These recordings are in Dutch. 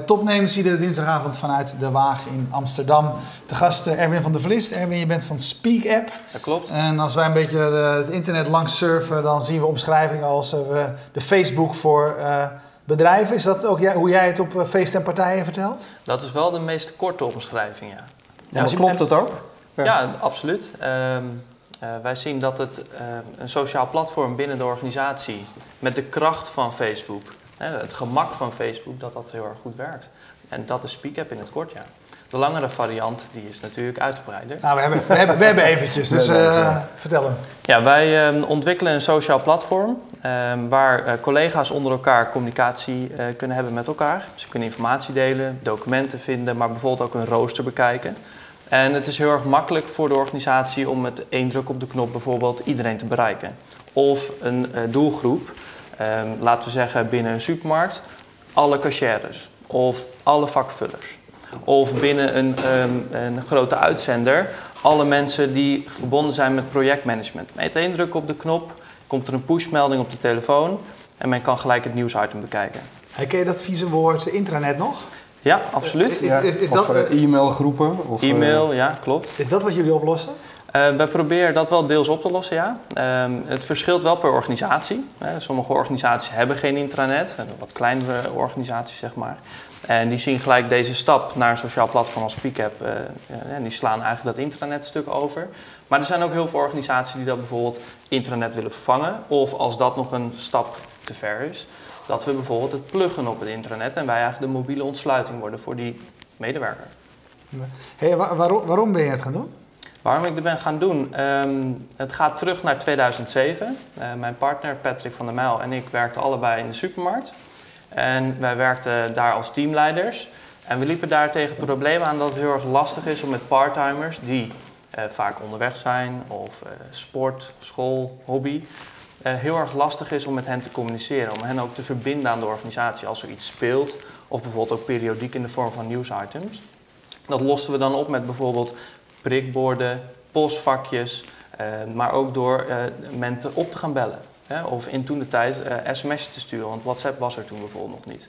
bij Topnames, iedere dinsdagavond vanuit De Waag in Amsterdam. De gast eh, Erwin van der Vlist. Erwin, je bent van Speak App. Dat klopt. En als wij een beetje eh, het internet langs surfen, dan zien we omschrijvingen als uh, de Facebook voor uh, bedrijven. Is dat ook hoe jij het op feesten en partijen vertelt? Dat is wel de meest korte omschrijving, ja. ja, klopt dat ook? Ja, ja absoluut. Um, uh, wij zien dat het uh, een sociaal platform binnen de organisatie met de kracht van Facebook, het gemak van Facebook, dat dat heel erg goed werkt. En dat is SpeakApp in het kort, ja. De langere variant die is natuurlijk uitgebreider. Nou, we hebben, we hebben, we hebben eventjes, dus uh, vertel hem. Ja, wij uh, ontwikkelen een sociaal platform uh, waar collega's onder elkaar communicatie kunnen hebben met elkaar. Ze kunnen informatie delen, documenten vinden, maar bijvoorbeeld ook een rooster bekijken. En het is heel erg makkelijk voor de organisatie om met één druk op de knop bijvoorbeeld iedereen te bereiken. Of een uh, doelgroep, um, laten we zeggen binnen een supermarkt, alle cashiers of alle vakvullers. Of binnen een, um, een grote uitzender, alle mensen die verbonden zijn met projectmanagement. Met één druk op de knop komt er een pushmelding op de telefoon en men kan gelijk het nieuwsitem bekijken. Herken je dat vieze woord intranet nog? Ja, absoluut. Is, is, is of dat, uh, e-mailgroepen? Of, E-mail, ja, klopt. Is dat wat jullie oplossen? Uh, wij proberen dat wel deels op te lossen, ja. Uh, het verschilt wel per organisatie. Sommige organisaties hebben geen intranet, wat kleinere organisaties zeg maar. En die zien gelijk deze stap naar een sociaal platform als SpeakApp. Uh, en die slaan eigenlijk dat intranetstuk over. Maar er zijn ook heel veel organisaties die dat bijvoorbeeld intranet willen vervangen. Of als dat nog een stap te ver is, dat we bijvoorbeeld het pluggen op het intranet en wij eigenlijk de mobiele ontsluiting worden voor die medewerker. Hey, waar, waarom, waarom ben je het gaan doen? Waarom ik dit ben gaan doen? Um, het gaat terug naar 2007. Uh, mijn partner Patrick van der Mijl en ik werkten allebei in de supermarkt. En wij werkten daar als teamleiders. En we liepen daar tegen het probleem aan dat het heel erg lastig is om met parttimers die uh, vaak onderweg zijn of uh, sport, school, hobby, heel erg lastig is om met hen te communiceren. Om hen ook te verbinden aan de organisatie als er iets speelt. Of bijvoorbeeld ook periodiek in de vorm van nieuwsitems. Dat losten we dan op met bijvoorbeeld prikborden, postvakjes. Uh, maar ook door uh, mensen op te gaan bellen. Hè? Of in toen de tijd sms'jes te sturen. Want WhatsApp was er toen bijvoorbeeld nog niet.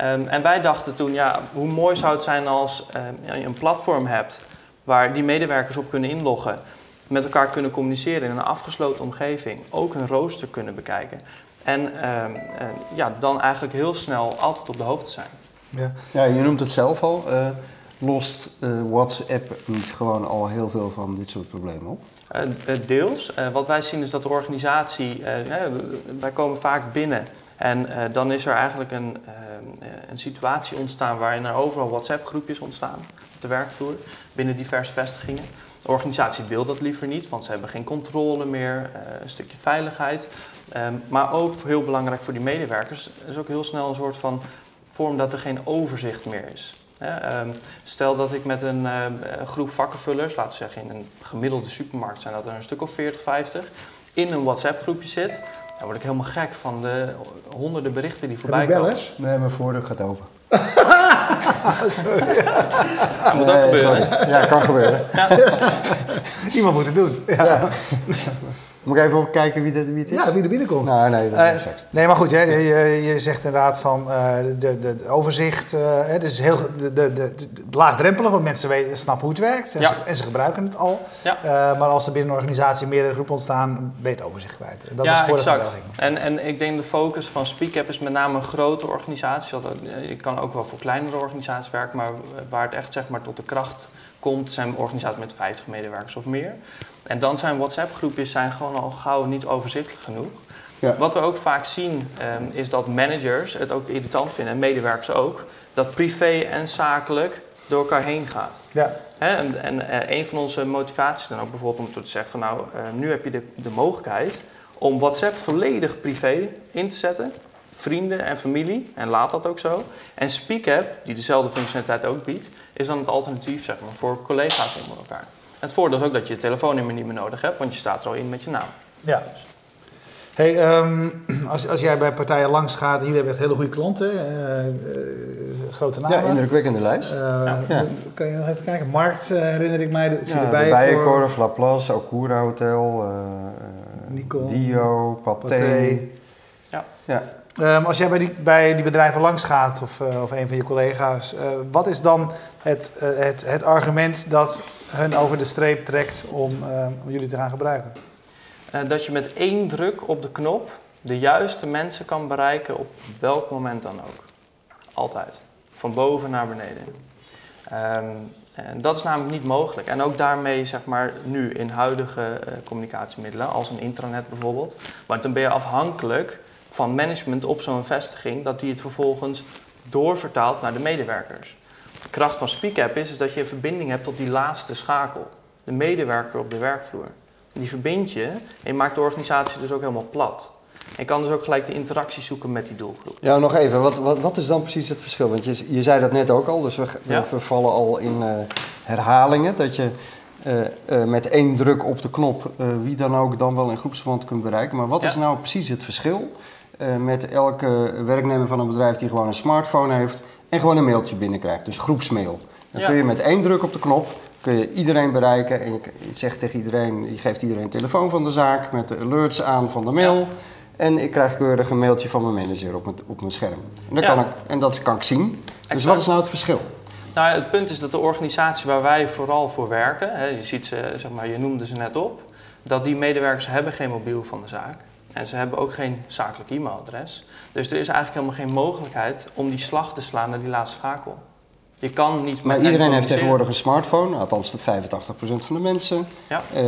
Um, en wij dachten toen, ja, hoe mooi zou het zijn als uh, je een platform hebt waar die medewerkers op kunnen inloggen met elkaar kunnen communiceren in een afgesloten omgeving, ook een rooster kunnen bekijken. En uh, uh, ja, dan eigenlijk heel snel altijd op de hoogte zijn. Ja, ja je noemt het zelf al. Uh, lost WhatsApp niet gewoon al heel veel van dit soort problemen op? deels. wat wij zien is dat de organisatie, wij komen vaak binnen en dan is er eigenlijk een, een situatie ontstaan waarin er overal WhatsApp-groepjes ontstaan op de werkvloer binnen diverse vestigingen. De organisatie wil dat liever niet, want ze hebben geen controle meer, een stukje veiligheid. Um, maar ook heel belangrijk voor die medewerkers is ook heel snel een soort van vorm dat er geen overzicht meer is. He, um, stel dat ik met een uh, groep vakkenvullers, laten we zeggen in een gemiddelde supermarkt zijn dat er een stuk of 40, 50, in een WhatsApp groepje zit, dan word ik helemaal gek van de honderden berichten die voorbij komen. Nee, mijn voordeur gaat open. sorry. Ja, moet ook Nee, gebeuren. sorry. Ja, kan gebeuren. Iemand moet het doen. Ja, Ja. Moet ik even kijken wie, dit, wie het is? ja wie er binnenkomt. Nou, nee, dat Eh, is nee, maar goed, hè, je, je, je zegt inderdaad van eh, de, de, de overzicht. eh, hè, dus heel de, de, de, de- laagdrempelig, want mensen weten, snappen hoe het werkt en, Ja. ze, en ze gebruiken het al. Ja. Eh, maar als er binnen een organisatie meerdere groepen ontstaan, ben je het overzicht kwijt. Dat is ja, voor exact. En, en ik denk de focus van SpeakApp is met name een grote organisatie. Je kan ook wel voor kleinere organisaties werken, maar waar het echt zeg maar, tot de kracht komt, zijn organisaties met 50 medewerkers of meer. En dan zijn WhatsApp-groepjes zijn gewoon al gauw niet overzichtelijk genoeg. Ja. Wat we ook vaak zien, ehm, is dat managers het ook irritant vinden, en medewerkers ook, dat privé en zakelijk door elkaar heen gaat. Ja. En en eh, een van onze motivaties dan ook bijvoorbeeld om te zeggen van nou, eh, nu heb je de, de mogelijkheid om WhatsApp volledig privé in te zetten. Vrienden en familie, en laat dat ook zo. En SpeakApp, die dezelfde functionaliteit ook biedt, is dan het alternatief zeg maar, voor collega's onder elkaar. Het voordeel is ook dat je je telefoonnummer niet meer nodig hebt, want je staat er al in met je naam. Ja. Hey, ehm, als, als jij bij partijen langs gaat, jullie hebben echt hele goede klanten, eh, eh, grote Ja, namen. indrukwekkende lijst. Ja. Kan je nog even kijken? Markt herinner ik mij, zie Ja, de Bijenkorf, Laplace, Okura Hotel, Nikon, Dio, Pathé. Pathé. Ja. Ja. Ehm, als jij bij die, bij die bedrijven langs gaat, of, uh, of een van je collega's, uh, wat is dan het, uh, het, het argument dat hun over de streep trekt om, om jullie te gaan gebruiken? dat je met één druk op de knop de juiste mensen kan bereiken op welk moment dan ook. Altijd. Van boven naar beneden. Um, en dat is namelijk niet mogelijk. En ook daarmee, zeg maar, nu in huidige communicatiemiddelen, als een intranet bijvoorbeeld. Want dan ben je afhankelijk van management op zo'n vestiging, dat die het vervolgens doorvertaalt naar de medewerkers. De kracht van SpeakApp is, is dat je een verbinding hebt tot die laatste schakel, de medewerker op de werkvloer. Die verbind je en je maakt de organisatie dus ook helemaal plat. Je kan dus ook gelijk de interactie zoeken met die doelgroep. Ja, nog even. Wat, wat, wat is dan precies het verschil? Want je, je zei dat net ook al, dus we, ja? we vallen al in uh, herhalingen. Dat je uh, uh, met één druk op de knop wie dan ook dan wel in groepsverband kunt bereiken. Maar wat ja. is nou precies het verschil uh, met elke werknemer van een bedrijf die gewoon een smartphone heeft en gewoon een mailtje binnenkrijgt. Dus groepsmail. Dan ja. kun je met één druk op de knop kun je iedereen bereiken en je zegt tegen iedereen, je geeft iedereen een telefoon van de zaak met de alerts aan van de mail. Ja. En ik krijg keurig een mailtje van mijn manager op mijn, op mijn scherm. En, dat kan ik, en dat kan ik zien. Exact. Dus wat is nou het verschil? Nou, het punt is dat de organisatie waar wij vooral voor werken, hè, je ziet ze, zeg maar, je noemde ze net op, dat die medewerkers hebben geen mobiel van de zaak. En ze hebben ook geen zakelijk e-mailadres. Dus er is eigenlijk helemaal geen mogelijkheid om die slag te slaan naar die laatste schakel. Je kan niet maar iedereen heeft tegenwoordig een smartphone, althans de 85% van de mensen. Ja. Uh,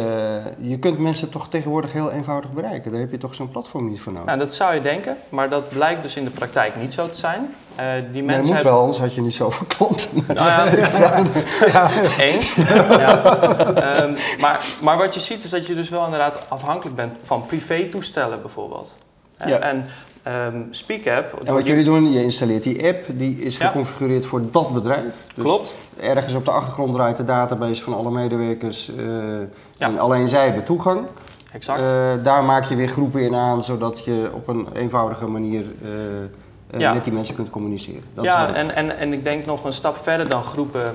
je kunt mensen toch tegenwoordig heel eenvoudig bereiken. Daar heb je toch zo'n platform niet voor nodig. Nou, dat zou je denken, maar dat blijkt dus in de praktijk niet zo te zijn. Uh, die mensen nee, moet wel, anders had je niet zoveel klanten. Nou ja, ja. eens. ja. Um, maar, maar wat je ziet is dat je dus wel inderdaad afhankelijk bent van privé-toestellen bijvoorbeeld. Ja. En um, SpeakApp... En wat jullie doen, je installeert die app, die is geconfigureerd voor dat bedrijf. Dus Klopt. Ergens op de achtergrond draait de database van alle medewerkers uh, ja. en alleen zij hebben toegang. Exact. Uh, daar maak je weer groepen in aan, zodat je op een eenvoudige manier... Uh, ja. met die mensen kunt communiceren. Dat ja, en, en, en ik denk nog een stap verder dan groepen.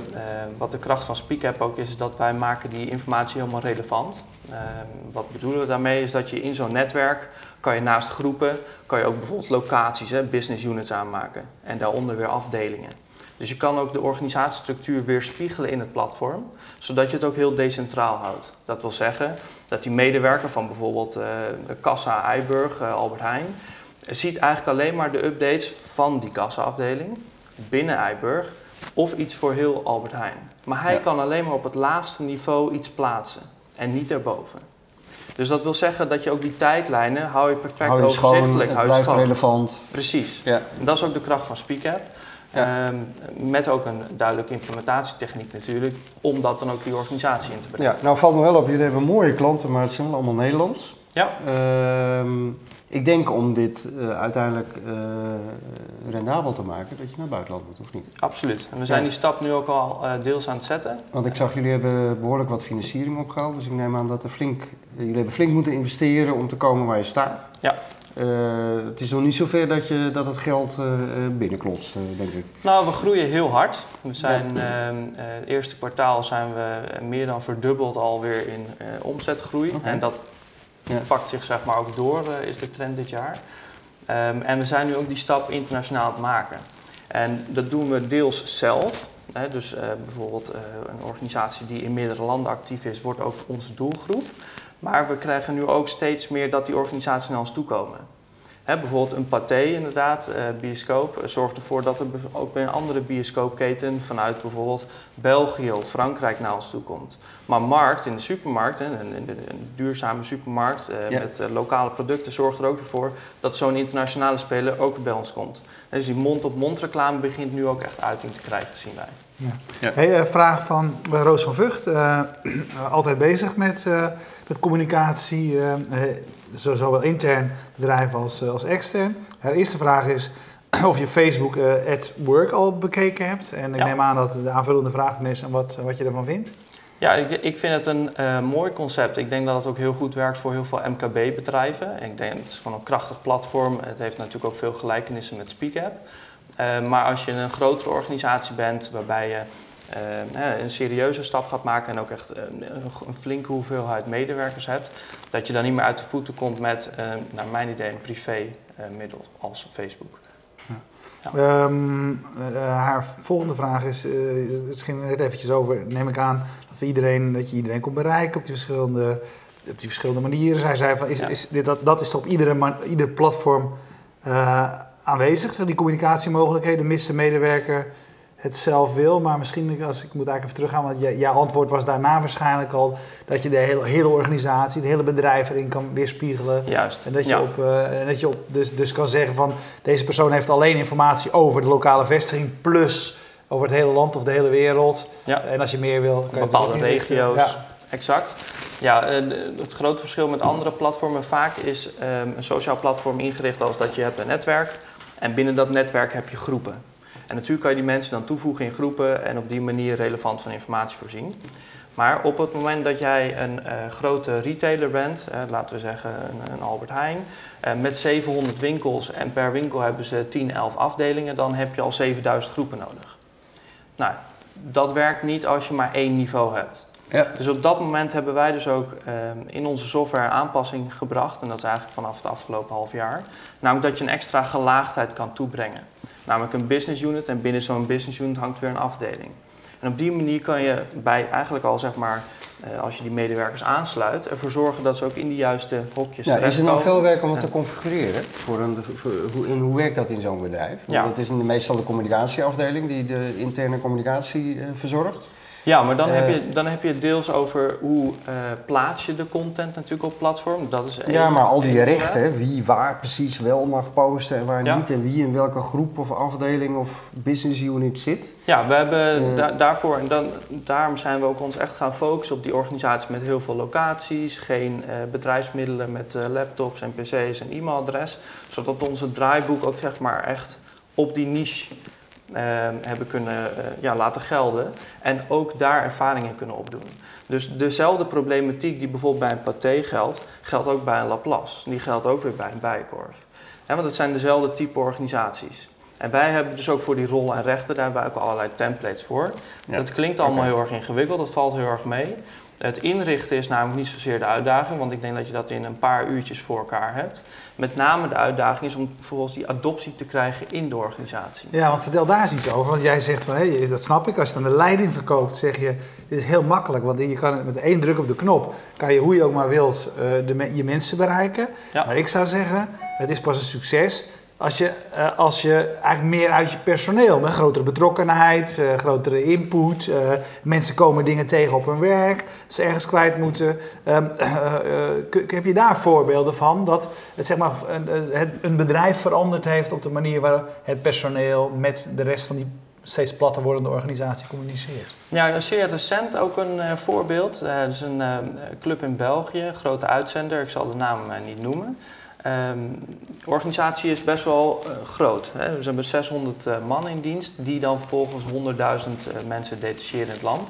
Wat de kracht van SpeakApp ook is, is dat wij maken die informatie helemaal relevant. Uh, wat bedoelen we daarmee? Is dat je in zo'n netwerk kan je naast groepen, kan je ook bijvoorbeeld locaties, hè, business units aanmaken. En daaronder weer afdelingen. Dus je kan ook de organisatiestructuur weer spiegelen in het platform, zodat je het ook heel decentraal houdt. Dat wil zeggen dat die medewerker van bijvoorbeeld uh, Kassa Eiburg, uh, Albert Heijn, ziet eigenlijk alleen maar de updates van die kassaafdeling binnen Eiburg of iets voor heel Albert Heijn. Maar hij ja. kan alleen maar op het laagste niveau iets plaatsen en niet erboven. Dus dat wil zeggen dat je ook die tijdlijnen hou je perfect hou je overzichtelijk. Schoon, het blijft schoon. relevant. Precies. Ja. En dat is ook de kracht van SpeakApp. Ja. Um, met ook een duidelijke implementatietechniek natuurlijk, om dat dan ook die organisatie in te brengen. Ja, nou valt me wel op, jullie hebben mooie klanten, maar het zijn allemaal Nederlands. Ja. Um, ik denk om dit uh, uiteindelijk uh, rendabel te maken, dat je naar het buitenland moet, of niet? Absoluut. En we zijn ja. die stap nu ook al uh, deels aan het zetten. Want ik zag, jullie hebben behoorlijk wat financiering opgehaald. Dus ik neem aan dat er flink, jullie hebben flink moeten investeren om te komen waar je staat. Ja. het is nog niet zover dat, je, dat het geld binnenklotst, denk ik. Nou, we groeien heel hard. We zijn, het eerste kwartaal zijn we meer dan verdubbeld alweer in omzetgroei. Okay. En dat ja. pakt zich zeg maar ook door, uh, is de trend dit jaar. Um, en we zijn nu ook die stap internationaal aan het maken. En dat doen we deels zelf. Hè, dus uh, bijvoorbeeld uh, een organisatie die in meerdere landen actief is, wordt ook onze doelgroep. Maar we krijgen nu ook steeds meer dat die organisaties naar ons toe komen. Hè, bijvoorbeeld een Pathé, inderdaad, uh, bioscoop, uh, zorgt ervoor dat er ook bij een andere bioscoopketen vanuit bijvoorbeeld België of Frankrijk naar ons toe komt. Maar markt in de supermarkt, een, een, een duurzame supermarkt uh, ja. met lokale producten, zorgt er ook voor dat zo'n internationale speler ook bij ons komt. En dus die mond-op-mond reclame begint nu ook echt uiting te krijgen, zien wij. Ja. Ja. Hey, vraag van Roos van Vught, altijd bezig met, met communicatie zowel intern bedrijf als, als extern. De eerste vraag is of je Facebook uh, at Work al bekeken hebt. En ik ja. neem aan dat de aanvullende vraag is en wat, wat je ervan vindt. Ja, ik, ik vind het een uh, mooi concept. Ik denk dat het ook heel goed werkt voor heel veel MKB-bedrijven. Ik denk, het is gewoon een krachtig platform. Het heeft natuurlijk ook veel gelijkenissen met SpeakApp. Uh, maar als je een grotere organisatie bent, waarbij je een serieuze stap gaat maken en ook echt een flinke hoeveelheid medewerkers hebt, dat je dan niet meer uit de voeten komt met, naar mijn idee, een privé middel als Facebook. Ehm, haar volgende vraag is, het ging net eventjes over, neem ik aan, dat, we iedereen, dat je iedereen kon bereiken op die verschillende op die verschillende manieren. Zij zei van, is, is, dat, dat is toch op iedere, man, ieder platform uh, aanwezig, die communicatiemogelijkheden, mits de medewerker het zelf wil. Maar misschien, als ik moet eigenlijk even teruggaan, want jouw antwoord was daarna waarschijnlijk al dat je de hele, hele organisatie, het hele bedrijf erin kan weerspiegelen. Juist. En dat je, op, uh, en dat je op, dus, dus kan zeggen van deze persoon heeft alleen informatie over de lokale vestiging plus over het hele land of de hele wereld. Ja. En als je meer wil, kan je bepaalde regio's. Ja. Exact. Ja, het grote verschil met andere platformen vaak is um, een sociaal platform ingericht als dat je hebt een netwerk en binnen dat netwerk heb je groepen. En natuurlijk kan je die mensen dan toevoegen in groepen en op die manier relevant van informatie voorzien. Maar op het moment dat jij een uh, grote retailer bent, uh, laten we zeggen een, een Albert Heijn, uh, met 700 winkels en per winkel hebben ze 10, 11 afdelingen, dan heb je al 7000 groepen nodig. Nou, dat werkt niet als je maar één niveau hebt. Ja. Dus op dat moment hebben wij dus ook in onze software aanpassing gebracht. En dat is eigenlijk vanaf het afgelopen half jaar. Namelijk dat je een extra gelaagdheid kan toebrengen. Namelijk een business unit en binnen zo'n business unit hangt weer een afdeling. En op die manier kan je bij eigenlijk al zeg maar, uh, als je die medewerkers aansluit, ervoor zorgen dat ze ook in de juiste hokjes ja, Is er nou veel werk om het te configureren? Voor een, voor, hoe, en hoe werkt dat in zo'n bedrijf? Ja. Dat is meestal de communicatieafdeling die de interne communicatie uh, verzorgt. Ja, maar dan, heb je, dan heb je het deels over hoe uh, plaats je de content natuurlijk op platform. Dat is ja, maar al die rechten, wie waar precies wel mag posten en waar niet. En wie in welke groep of afdeling of business unit zit. Ja, we hebben da daarvoor, en dan, daarom zijn we ook ons echt gaan focussen op die organisatie met heel veel locaties. Geen bedrijfsmiddelen met laptops en pc's en e-mailadres. Zodat onze draaiboek ook zeg maar echt op die niche hebben kunnen uh, ja, laten gelden. En ook daar ervaringen kunnen opdoen. Dus dezelfde problematiek die bijvoorbeeld bij een Pathé geldt, geldt ook bij een Laplace. Die geldt ook weer bij een Bijenkorf. Ja, want het zijn dezelfde type organisaties. En wij hebben dus ook voor die rollen en rechten, daar hebben ook allerlei templates voor. Ja. Dat klinkt allemaal heel erg ingewikkeld, dat valt heel erg mee. Het inrichten is namelijk niet zozeer de uitdaging, want ik denk dat je dat in een paar uurtjes voor elkaar hebt. Met name de uitdaging is om vervolgens die adoptie te krijgen in de organisatie. Ja, want vertel daar eens iets over. Want jij zegt van, hé, dat snap ik. Als je dan de leiding verkoopt, zeg je, dit is heel makkelijk. Want je kan met één druk op de knop, kan je hoe je ook maar wilt, uh, de, je mensen bereiken. Ja. Maar ik zou zeggen, het is pas een succes als je, uh, als je eigenlijk meer uit je personeel, met grotere betrokkenheid, uh, grotere input, uh, mensen komen dingen tegen op hun werk, ze ergens kwijt moeten. Um, heb je daar voorbeelden van dat het, zeg maar, een, bedrijf veranderd heeft op de manier waar het personeel met de rest van die steeds platter wordende organisatie communiceert? Ja, zeer recent ook een voorbeeld. Er is een club in België, grote uitzender, ik zal de naam niet noemen. De organisatie is best wel uh, groot. Hè. We hebben 600 uh, man in dienst, die dan vervolgens 100.000 uh, mensen detacheren in het land.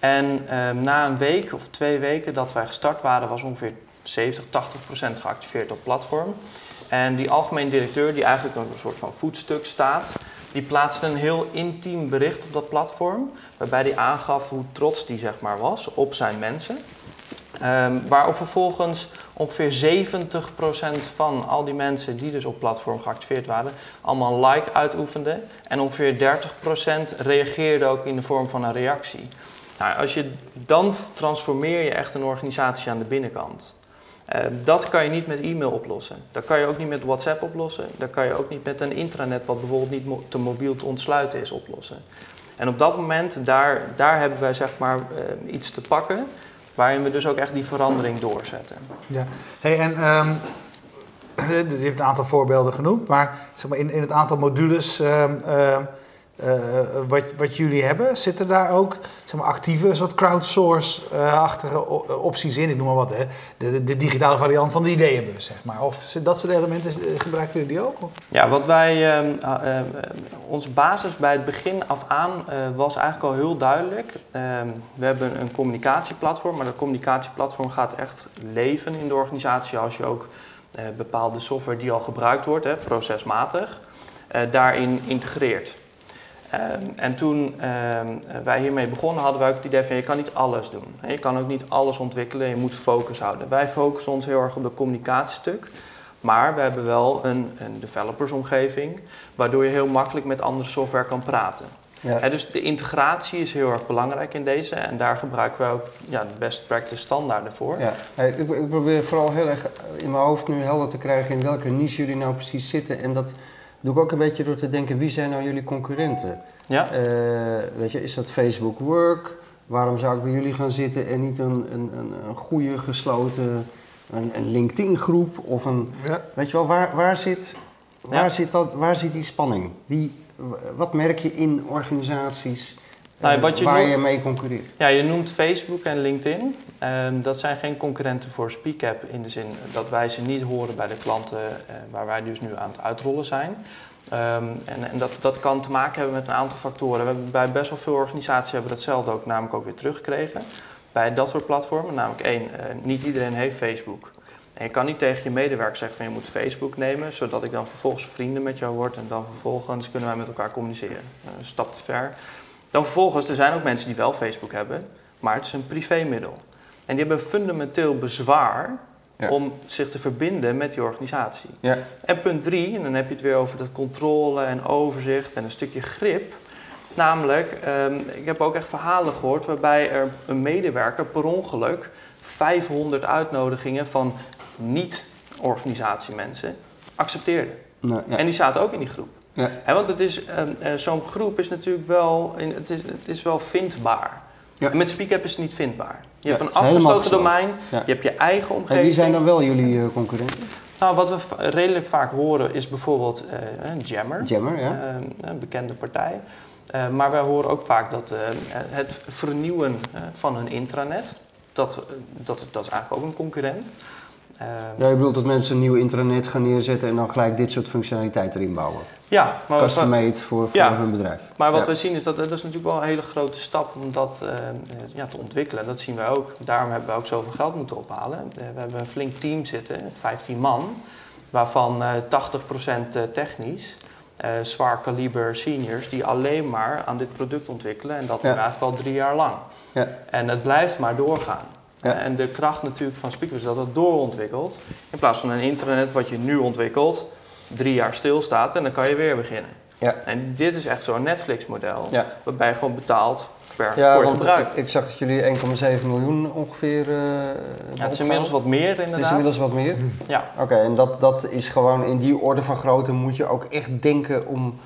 En um, na een week of twee weken dat wij gestart waren, was ongeveer 70, 80 procent geactiveerd op platform. En die algemeen directeur, die eigenlijk een soort van voetstuk staat, die plaatste een heel intiem bericht op dat platform, waarbij hij aangaf hoe trots die zeg maar was op zijn mensen. Um, waarop vervolgens ongeveer 70% van al die mensen die dus op platform geactiveerd waren, allemaal een like uitoefenden. En ongeveer 30% reageerde ook in de vorm van een reactie. Nou, als je, dan transformeer je echt een organisatie aan de binnenkant. Uh, dat kan je niet met e-mail oplossen. Dat kan je ook niet met WhatsApp oplossen. Dat kan je ook niet met een intranet, wat bijvoorbeeld niet te mobiel te ontsluiten is, oplossen. En op dat moment, daar, daar hebben wij zeg maar uh, iets te pakken waarin we dus ook echt die verandering doorzetten. Ja, hey, en um, je hebt een aantal voorbeelden genoemd, maar, zeg maar in, in het aantal modules uh, uh, wat, wat jullie hebben, zitten daar ook zeg maar, actieve soort crowdsource-achtige opties in? Ik noem maar wat, hè? De, de, digitale variant van de ideeënbus, zeg maar. Of dat soort elementen gebruiken jullie ook? Of? Ja, wat wij, uh, uh, onze basis bij het begin af aan was eigenlijk al heel duidelijk. Ehm, we hebben een communicatieplatform, maar dat communicatieplatform gaat echt leven in de organisatie als je ook bepaalde software die al gebruikt wordt, hè, procesmatig, daarin integreert. Ehm, en toen ehm, wij hiermee begonnen, hadden wij ook het idee van je kan niet alles doen. Je kan ook niet alles ontwikkelen, je moet focus houden. Wij focussen ons heel erg op de communicatiestuk. Maar we hebben wel een, een developersomgeving, waardoor je heel makkelijk met andere software kan praten. Ja. dus de integratie is heel erg belangrijk in deze en daar gebruiken we ook ja, de best practice standaarden voor. Ja. Ik, ik, probeer vooral heel erg in mijn hoofd nu helder te krijgen in welke niche jullie nou precies zitten. En dat doe ik ook een beetje door te denken, wie zijn nou jullie concurrenten? Ja. Uh, weet je, is dat Facebook Work? Waarom zou ik bij jullie gaan zitten en niet een, een, een, een goede gesloten een, een LinkedIn groep of een... Ja. Weet je wel, waar, waar, zit, waar, zit dat, waar zit die spanning? Wie, wat merk je in organisaties nou, wat je waar je mee concurreert? Ja, je noemt Facebook en LinkedIn. Um, dat zijn geen concurrenten voor SpeakApp in de zin dat wij ze niet horen bij de klanten uh, waar wij dus nu aan het uitrollen zijn. Um, en, en dat, dat kan te maken hebben met een aantal factoren. We hebben bij best wel veel organisaties hebben datzelfde ook namelijk ook weer teruggekregen. Bij dat soort platformen, namelijk één, uh, niet iedereen heeft Facebook. En je kan niet tegen je medewerker zeggen van je moet Facebook nemen, zodat ik dan vervolgens vrienden met jou word en dan vervolgens kunnen wij met elkaar communiceren. Een stap te ver. Dan vervolgens, er zijn ook mensen die wel Facebook hebben, maar het is een privémiddel. En die hebben fundamenteel bezwaar om zich te verbinden met die organisatie. Ja. En punt drie, en dan heb je het weer over dat controle en overzicht en een stukje grip. Namelijk, um, ik heb ook echt verhalen gehoord waarbij er een medewerker per ongeluk 500 uitnodigingen van niet-organisatiemensen accepteerde. Nee, En die zaten ook in die groep. Ja. want het is, uh, zo'n groep is natuurlijk wel, het is, het is wel vindbaar. Ja. En met SpeakApp is het niet vindbaar. Je hebt een afgesloten domein, je hebt je eigen omgeving. En wie zijn dan wel jullie uh, concurrenten? Nou, wat we redelijk vaak horen is bijvoorbeeld uh, Jammer. Jammer, ja. een bekende partij. maar wij horen ook vaak dat het vernieuwen van hun intranet, dat, dat, dat is eigenlijk ook een concurrent. Ehm, ja, je bedoelt dat mensen een nieuw intranet gaan neerzetten en dan gelijk dit soort functionaliteiten erin bouwen? Ja. Maar Custom-made voor, voor hun bedrijf. Maar wat we zien is dat dat is natuurlijk wel een hele grote stap om dat uh, ja, te ontwikkelen. Dat zien wij ook. Daarom hebben we ook zoveel geld moeten ophalen. Eh, we hebben een flink team zitten, 15 man, waarvan uh, 80% technisch. Uh, zwaar kaliber seniors die alleen maar aan dit product ontwikkelen en dat ja. eigenlijk al drie jaar lang. Ja. En het blijft maar doorgaan. Ja. En de kracht natuurlijk van speakers is dat het doorontwikkelt. In plaats van een internet wat je nu ontwikkelt, drie jaar stilstaat en dan kan je weer beginnen. Ja. En dit is echt zo'n Netflix-model, ja. waarbij je gewoon betaalt per ja, gebruik. Ik, ik, zag dat jullie 1,7 miljoen ongeveer. Uh, ja, het is inmiddels wat meer inderdaad. Het is inmiddels wat meer? Ja. Oké, en dat, dat is gewoon in die orde van grootte moet je ook echt denken om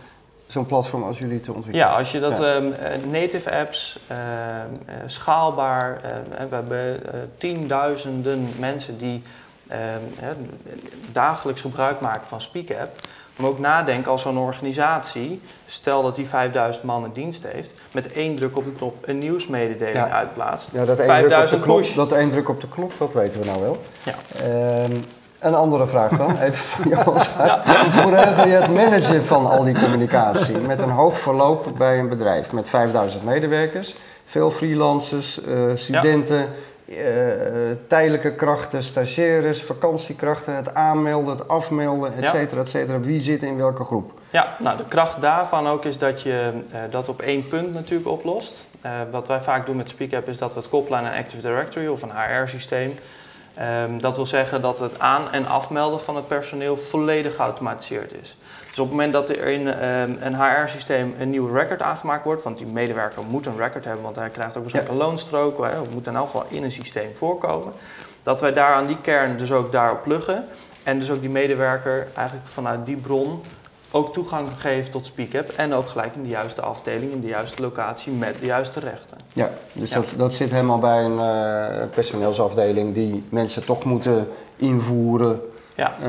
zo'n platform als jullie te ontwikkelen? Ja, als je dat ehm, eh, native apps, ehm, eh, schaalbaar, ehm, we hebben uh, tienduizenden mensen die dagelijks gebruik maken van SpeakApp. Maar ook nadenken als zo'n organisatie, stel dat die 5000 man in dienst heeft, met één druk op de knop een nieuwsmededeling uitplaatst. Ja, dat één, druk op de knop, dat één druk op de knop, dat weten we nou wel. Ja. Een andere vraag dan, even van jou. Ja. Hoe regel je het managen van al die communicatie? Met een hoog verloop bij een bedrijf met 5000 medewerkers, veel freelancers, uh, studenten, uh, tijdelijke krachten, stagiaires, vakantiekrachten, het aanmelden, het afmelden, et cetera, et cetera. Wie zit in welke groep? Ja, nou de kracht daarvan ook is dat je uh, dat op één punt natuurlijk oplost. wat wij vaak doen met SpeakApp is dat we het koppelen aan een Active Directory of een HR-systeem. Um, dat wil zeggen dat het aan- en afmelden van het personeel volledig geautomatiseerd is. Dus op het moment dat er in um, een HR-systeem een nieuw record aangemaakt wordt, want die medewerker moet een record hebben, want hij krijgt ook waarschijnlijk ja. een loonstrook, hè, moet in elk geval in een systeem voorkomen, dat wij daar aan die kern dus ook daarop pluggen en dus ook die medewerker eigenlijk vanuit die bron ook toegang geeft tot SpeakUp en ook gelijk in de juiste afdeling, in de juiste locatie met de juiste rechten. Ja, dus Dat, dat zit helemaal bij een uh, personeelsafdeling die mensen toch moeten invoeren. Ja, uh,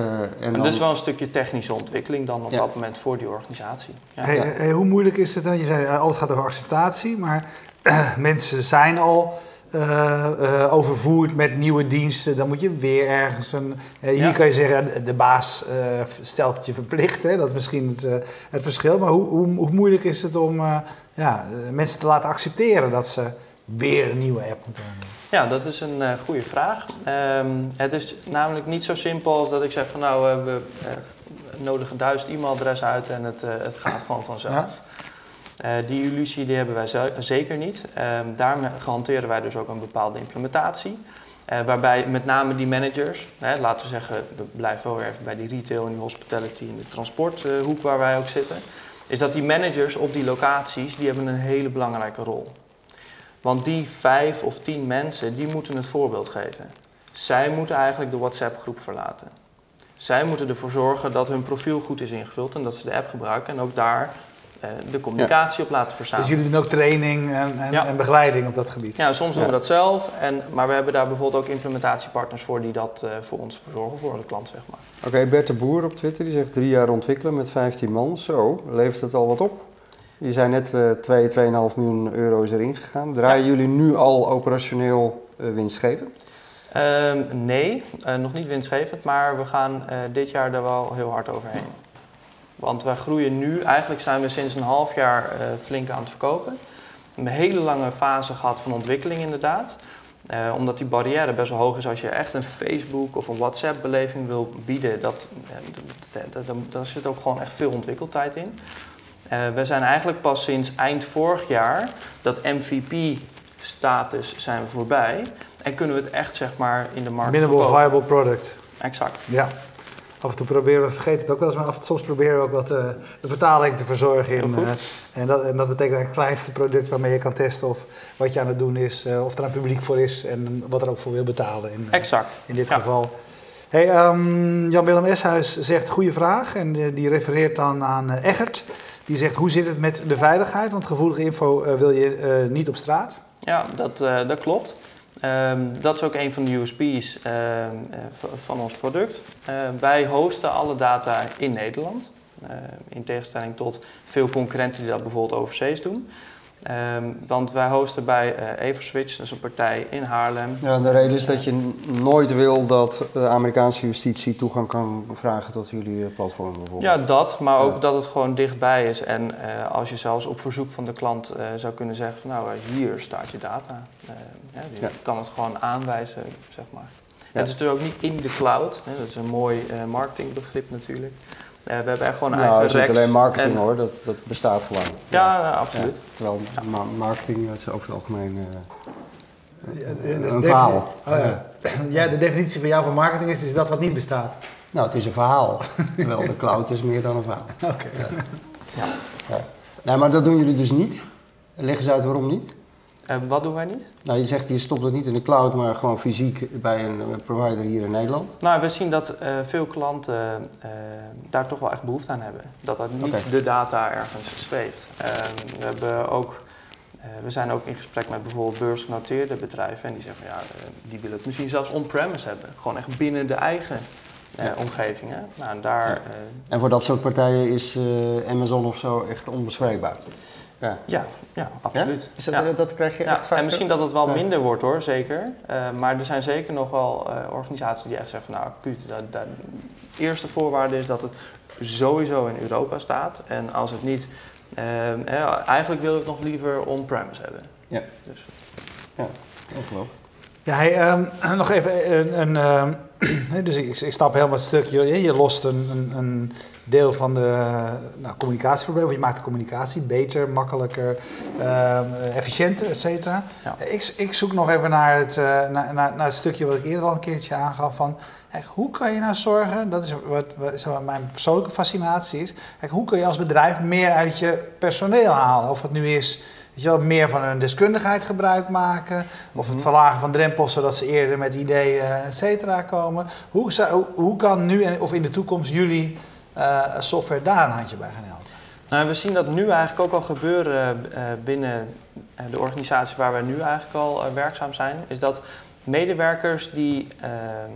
en, en dus wel een stukje technische ontwikkeling dan op dat moment voor die organisatie. Ja. Hey, hey, hoe moeilijk is het dan? Je zei alles gaat over acceptatie, maar mensen zijn al uh, overvoerd met nieuwe diensten, dan moet je weer ergens een. Uh, hier kan je zeggen, de baas stelt het je verplicht. Hè? Dat is misschien het, het verschil. Maar hoe, hoe, hoe, moeilijk is het om ja, mensen te laten accepteren dat ze weer een nieuwe app moeten hebben? Ja, dat is een goede vraag. Um, het is namelijk niet zo simpel als dat ik zeg van nou, we nodigen duizend e-mailadressen uit en het, het gaat gewoon vanzelf. Die illusie die hebben wij zeker niet. Ehm, daarmee hanteren wij dus ook een bepaalde implementatie. waarbij met name die managers, hè, laten we zeggen, we blijven wel even bij die retail en die hospitality en de transporthoek waar wij ook zitten is dat die managers op die locaties, die hebben een hele belangrijke rol. Want die vijf of tien mensen, die moeten het voorbeeld geven. Zij moeten eigenlijk de WhatsApp-groep verlaten. Zij moeten ervoor zorgen dat hun profiel goed is ingevuld en dat ze de app gebruiken en ook daar eh, de communicatie op laten verzamelen. Dus jullie doen ook training en, en, en, begeleiding op dat gebied? Ja, soms doen we dat zelf, en, maar we hebben daar bijvoorbeeld ook implementatiepartners voor die dat uh, voor ons verzorgen, voor de klant zeg maar. Oké, Bert de Boer op Twitter die zegt drie jaar ontwikkelen met 15 man. Zo, levert het al wat op? Je zijn net uh, 2, 2,5 miljoen euro's erin gegaan. Draaien jullie nu al operationeel uh, winstgevend? Um, nee, nog niet winstgevend, maar we gaan dit jaar er wel heel hard overheen. Want wij groeien nu, eigenlijk zijn we sinds een half jaar uh, flink aan het verkopen. Een hele lange fase gehad van ontwikkeling inderdaad. Uh, omdat die barrière best wel hoog is als je echt een Facebook of een WhatsApp beleving wil bieden. Dat, uh, daar zit ook gewoon echt veel ontwikkeltijd in. we zijn eigenlijk pas sinds eind vorig jaar dat MVP-status zijn we voorbij. En kunnen we het echt zeg maar in de markt Minimal viable product. Exact. Ja af en toe proberen we, vergeten het ook wel eens, maar af en toe soms proberen we ook wat uh, de vertaling te verzorgen. In, uh, en, dat, en dat betekent het kleinste product waarmee je kan testen of wat je aan het doen is, uh, of er een publiek voor is en wat er ook voor wil betalen. In, exact. In dit geval. Hey, um, Jan-Willem Eshuis zegt goede vraag en die refereert dan aan Eggert. Die zegt hoe zit het met de veiligheid, want gevoelige info wil je niet op straat. Ja, dat, dat klopt. Um, dat is ook een van de USP's uh, ehm, eh, van ons product. Uh, wij hosten alle data in Nederland. In tegenstelling tot veel concurrenten die dat bijvoorbeeld overzees doen. Um, want wij hosten bij uh, Everswitch, dat is een partij in Haarlem. Ja, de reden is dat je nooit wil dat de Amerikaanse justitie toegang kan vragen tot jullie eh, platform bijvoorbeeld. Ja, dat, maar ook dat het gewoon dichtbij is. En uh, als je zelfs op verzoek van de klant uh, zou kunnen zeggen van nou, hier staat je data. ja, je ja. kan het gewoon aanwijzen, zeg maar. Het is natuurlijk ook niet in de cloud, hè, dat is een mooi marketingbegrip natuurlijk. Uh, we hebben echt gewoon een nou, eigen het is niet alleen marketing en... hoor, dat, dat bestaat gewoon. Ja, ja absoluut. terwijl ma marketing is over het algemeen uh, een, een verhaal. Oh, ja. ja, de definitie van jou van marketing is, is dat wat niet bestaat. Nou, het is een verhaal. terwijl de cloud is meer dan een verhaal. Oké. Ja. Ja. Nee, maar dat doen jullie dus niet. Leg eens uit waarom niet. En wat doen wij niet? Nou, je zegt je stopt het niet in de cloud, maar gewoon fysiek bij een provider hier in Nederland. Nou, we zien dat uh, veel klanten uh, daar toch wel echt behoefte aan hebben. Dat dat niet okay. de data ergens zweeft. Uh, we, hebben ook, we zijn ook in gesprek met bijvoorbeeld beursgenoteerde bedrijven. En die zeggen van ja, die willen het misschien zelfs on-premise hebben. Gewoon echt binnen de eigen ja. omgevingen. Nou, en, daar, ja. en voor dat soort partijen is Amazon of zo echt onbespreekbaar. Ja, ja, ja absoluut. Is dat, ja. dat krijg je echt vaak? En misschien dat het wel minder wordt hoor, zeker. Uh, maar er zijn zeker nog wel uh, organisaties die echt zeggen van nou, acuut, dat, dat, de eerste voorwaarde is dat het sowieso in Europa staat. En als het niet, uh, eigenlijk wil ik het nog liever on-premise hebben. Ja. Dus. Ja, ongelooflijk. Ja, hey, um, nog even een, een um, dus ik, ik stap helemaal het stukje. Je, je lost een, een, een, deel van de nou, communicatieprobleem. Je maakt de communicatie beter, makkelijker, uh, efficiënter, et cetera. Ja. Ik, ik, zoek nog even naar het, uh, naar, naar, naar, het stukje wat ik eerder al een keertje aangaf. Van, hoe kan je nou zorgen, dat is wat, wat mijn persoonlijke fascinatie is. hoe kun je als bedrijf meer uit je personeel halen? Of het nu is weet je wel, meer van hun deskundigheid gebruik maken. Of het mhm. verlagen van drempels zodat ze eerder met ideeën, et cetera, komen. Hoe, hoe, hoe kan nu of in de toekomst jullie software daar een handje bij gaan helpen? Nou, we zien dat nu eigenlijk ook al gebeuren binnen eh, de organisatie waar wij nu eigenlijk al werkzaam zijn. Is dat medewerkers die, ehm,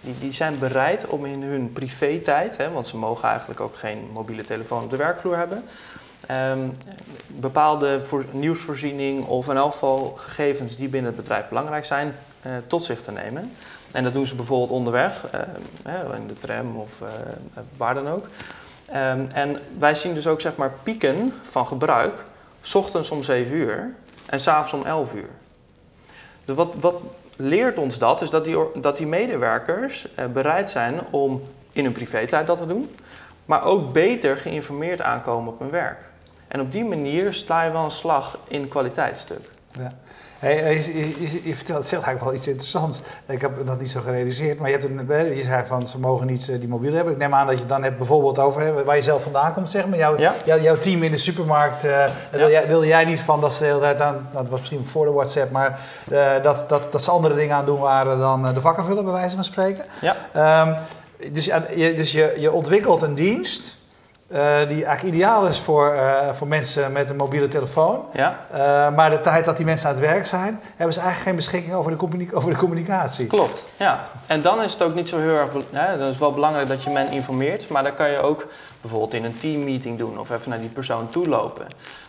die, die, zijn bereid om in hun privé-tijd, want ze mogen eigenlijk ook geen mobiele telefoon op de werkvloer hebben, um, bepaalde voor, nieuwsvoorziening of in elk geval gegevens die binnen het bedrijf belangrijk zijn, tot zich te nemen. En dat doen ze bijvoorbeeld onderweg, uh, in de tram of uh, waar dan ook. Um, en wij zien dus ook zeg maar pieken van gebruik, s ochtends om 7 uur en s'avonds om 11 uur. Dus wat, wat leert ons dat? Is dat die, dat die medewerkers uh, bereid zijn om in hun privé-tijd dat te doen, maar ook beter geïnformeerd aankomen op hun werk. En op die manier sla je wel een slag in kwaliteitsstuk. Ja. Hey, je, je, je, vertelt, zegt eigenlijk wel iets interessants. Ik heb dat niet zo gerealiseerd, maar je, hebt een, je zei van ze mogen niet die mobiel hebben. Ik neem aan dat je dan net bijvoorbeeld over waar je zelf vandaan komt, zeg maar. Jouw, ja? jouw team in de supermarkt, uh, wil jij, wilde jij niet van dat ze de hele tijd aan, dat was misschien voor de WhatsApp, maar uh, dat, dat, dat ze andere dingen aan doen waren dan de vakken vullen, bij wijze van spreken. Ja. Um, dus, je, dus je, je ontwikkelt een dienst uh, die eigenlijk ideaal is voor, uh, voor mensen met een mobiele telefoon. Ja. Uh, maar de tijd dat die mensen aan het werk zijn, hebben ze eigenlijk geen beschikking over de, over de communicatie. Klopt, ja. En dan is het ook niet zo heel erg... Hè, dan is het wel belangrijk dat je men informeert. Maar dan kan je ook bijvoorbeeld in een teammeeting doen of even naar die persoon toe lopen.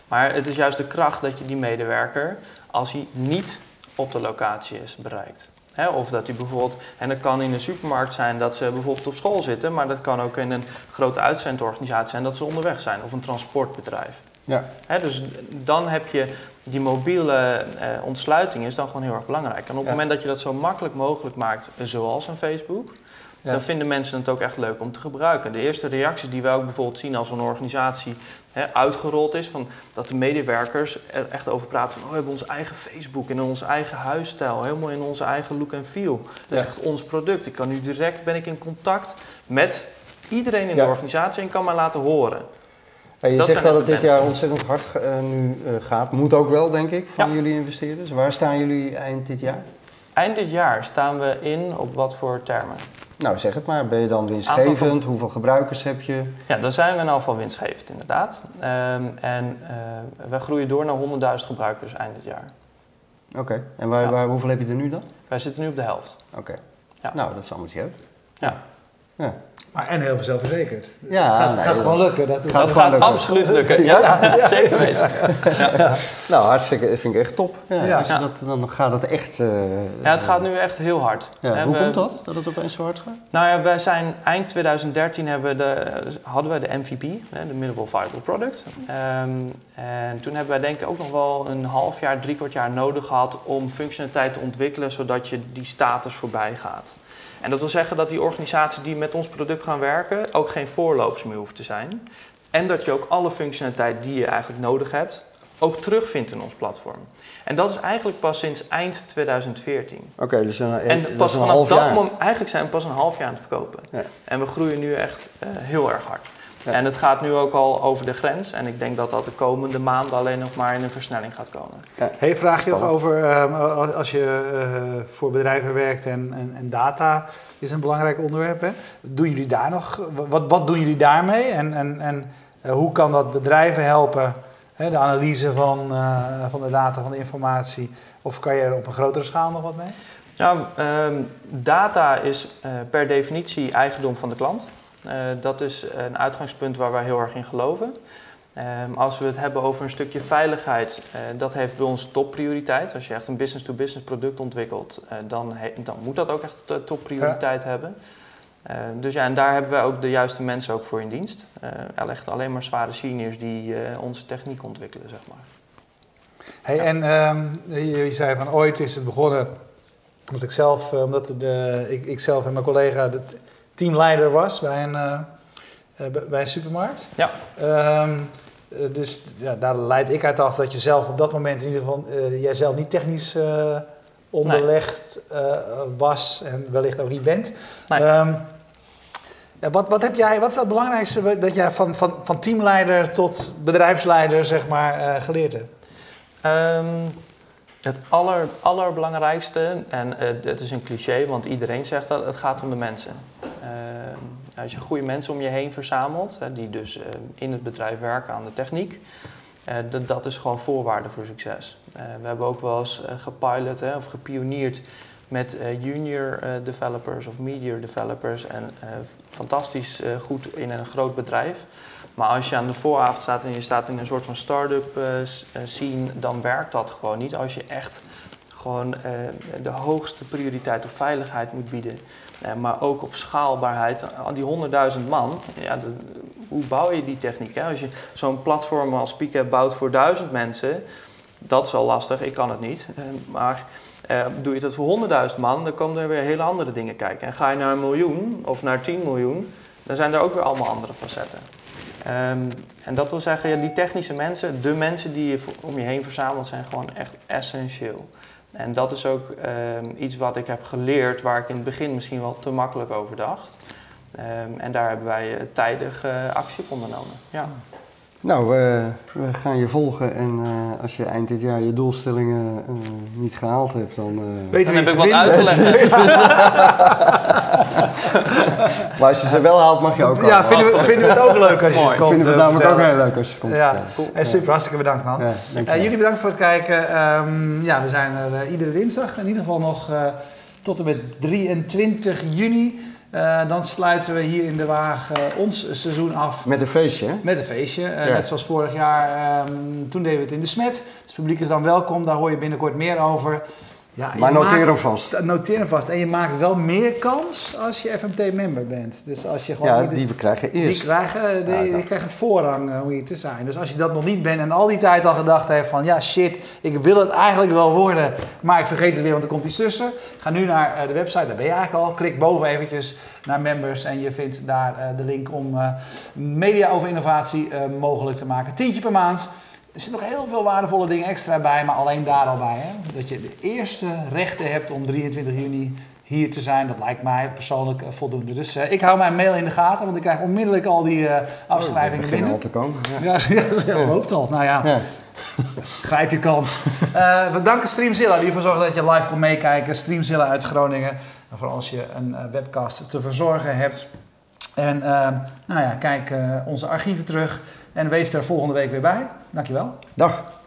Maar het is juist de kracht dat je die medewerker, als hij niet op de locatie is, bereikt of dat hij bijvoorbeeld, en dat kan in een supermarkt zijn dat ze bijvoorbeeld op school zitten, maar dat kan ook in een grote uitzendorganisatie zijn dat ze onderweg zijn of een transportbedrijf. Ja. dus dan heb je die mobiele eh, ontsluiting is dan gewoon heel erg belangrijk. En op het moment dat je dat zo makkelijk mogelijk maakt, zoals een Facebook, dan vinden mensen het ook echt leuk om te gebruiken. De eerste reacties die wij ook bijvoorbeeld zien als een organisatie hè, uitgerold is, van dat de medewerkers er echt over praten van oh, we hebben onze eigen Facebook in onze eigen huisstijl, helemaal in onze eigen look en feel. Dat is echt ons product. Ik kan nu direct ben ik in contact met iedereen in de organisatie en kan mij laten horen. je dat zegt dat het dit jaar ontzettend hard uh, nu uh, gaat. Moet ook wel, denk ik, van jullie investeerders. Waar staan jullie eind dit jaar? Eind dit jaar staan we in op wat voor termen? Nou, zeg het maar. Ben je dan winstgevend? Hoeveel gebruikers heb je? Ja, dan zijn we in ieder geval winstgevend, inderdaad. Um, en uh, we groeien door naar 100.000 gebruikers eind dit jaar. Oké. En waar, ja. waar, hoeveel heb je er nu dan? Wij zitten nu op de helft. Oké. Ja. Nou, dat is allemaal uit. Ja. ja. Maar en heel veel zelfverzekerd. Ja, het gaat, nee, gaat gewoon lukken. Dat, gaat, gaat lukken. absoluut lukken. Ja, ja. zeker weten. Ja. Nou, hartstikke, vind ik echt top. Ja, als je dat, dan gaat het echt... Uh, ja, het gaat nu echt heel hard. hoe we, komt dat, dat het opeens zo hard gaat? Nou ja, wij zijn eind 2013 hebben de, hadden we de MVP, de Minimal Viable Product. Um, en toen hebben wij denk ik ook nog wel een half jaar, drie kwart jaar nodig gehad om functionaliteit te ontwikkelen, zodat je die status voorbij gaat. En dat wil zeggen dat die organisaties die met ons product gaan werken ook geen voorlopers meer hoeft te zijn. En dat je ook alle functionaliteit die je eigenlijk nodig hebt, ook terugvindt in ons platform. En dat is eigenlijk pas sinds eind 2014. Oké, dus een, en pas een vanaf half dat jaar. moment, eigenlijk zijn we pas een half jaar aan het verkopen. Ja. En we groeien nu echt uh, heel erg hard. Ja. En het gaat nu ook al over de grens. En ik denk dat dat de komende maanden alleen nog maar in een versnelling gaat komen. Ja. Hey, vraag je nog over uh, als je uh, voor bedrijven werkt en, en, en, data is een belangrijk onderwerp. Hè? Doen jullie daar nog, wat, wat doen jullie daarmee? En, en, en hoe kan dat bedrijven helpen? Hè, de analyse van, van de data, van de informatie. Of kan je er op een grotere schaal nog wat mee? Nou, um, data is per definitie eigendom van de klant. Uh, dat is een uitgangspunt waar wij heel erg in geloven. Um, als we het hebben over een stukje veiligheid, uh, dat heeft bij ons topprioriteit. Als je echt een business-to-business product ontwikkelt, uh, dan, dan, moet dat ook echt topprioriteit ja. hebben. dus ja, en daar hebben we ook de juiste mensen ook voor in dienst. echt alleen maar zware seniors die onze techniek ontwikkelen, zeg maar. Hey, en um, je zei van ooit is het begonnen, omdat ik zelf, omdat de, ik, ik zelf en mijn collega de teamleider was bij een, uh, bij een supermarkt. Ja. Um, dus ja, daar leid ik uit af dat je zelf op dat moment in ieder geval, uh, jij zelf niet technisch onderlegd nee. was en wellicht ook niet bent. Nee. Um, ja, wat, wat, heb jij, wat is het belangrijkste dat jij van, van, van teamleider tot bedrijfsleider zeg maar, geleerd hebt? Um, het aller, allerbelangrijkste, en uh, het is een cliché, want iedereen zegt dat, het gaat om de mensen. Uh, als je goede mensen om je heen verzamelt, die dus uh, in het bedrijf werken aan de techniek, dat, dat is gewoon voorwaarde voor succes. we hebben ook wel eens gepilot of gepioneerd met junior developers of media developers en fantastisch goed in een groot bedrijf. Maar als je aan de vooravond staat en je staat in een soort van start-up scene, dan werkt dat gewoon niet. Als je echt gewoon de hoogste prioriteit op veiligheid moet bieden, maar ook op schaalbaarheid. Die 100.000 man, ja, hoe bouw je die techniek? Hè? Als je zo'n platform als Piket bouwt voor 1000 mensen, dat is al lastig, ik kan het niet. maar doe je dat voor 100.000 man, dan komen er weer hele andere dingen kijken. En ga je naar een miljoen of naar 10 miljoen, dan zijn er ook weer allemaal andere facetten. Ehm, en dat wil zeggen, die technische mensen, de mensen die je om je heen verzamelt, zijn gewoon echt essentieel. En dat is ook ehm, iets wat ik heb geleerd, waar ik in het begin misschien wel te makkelijk over dacht. Ehm, en daar hebben wij uh, tijdig uh, actie op ondernomen. Ja. Nou, uh, we gaan je volgen en uh, als je eind dit jaar je doelstellingen uh, niet gehaald hebt, dan... Weten we heb ik wat uitgelegd. maar als je ze wel haalt, mag je ook Ja, vinden we, vinden we het ook leuk als je Mooi. het komt Vinden we het namelijk ook heel leuk als je het komt Ja, cool. ja. super, hartstikke bedankt man. Ja, jullie bedankt voor het kijken. Um, ja, we zijn er iedere dinsdag, in ieder geval nog tot en met 23 juni. Uh, dan sluiten we hier in de Waag uh, ons seizoen af. Met een feestje, hè? Met een feestje. Uh, ja. Net zoals vorig jaar. Um, toen deden we het in de Smet. Dus het publiek is dan welkom. Daar hoor je binnenkort meer over. Ja, maar noteer hem vast. Noteer hem vast. En je maakt wel meer kans als je FMT-member bent. Dus als je gewoon ja, die, die krijgen eerst. Die krijgen, die, ja, die krijgen voorrang uh, om hier te zijn. Dus als je dat nog niet bent en al die tijd al gedacht heeft van... Ja, shit, ik wil het eigenlijk wel worden, maar ik vergeet het weer, want er komt iets tussen. Ga nu naar uh, de website, daar ben je eigenlijk al. Klik boven eventjes naar members en je vindt daar uh, de link om media over innovatie mogelijk te maken. Tientje per maand. Er zitten nog heel veel waardevolle dingen extra bij, maar alleen daar al bij. Hè? Dat je de eerste rechten hebt om 23 juni hier te zijn, dat lijkt mij persoonlijk uh, voldoende. Dus uh, ik hou mijn mail in de gaten, want ik krijg onmiddellijk al die uh, afschrijvingen oh, binnen. al te komen. Ja, ja, ja, al. Nou ja, ja. grijp je kans. we danken Streamzilla die ervoor zorgt dat je live kon meekijken. Streamzilla uit Groningen. Voor als je een webcast te verzorgen hebt. En nou ja, kijk onze archieven terug. En wees er volgende week weer bij. Dankjewel. Dag.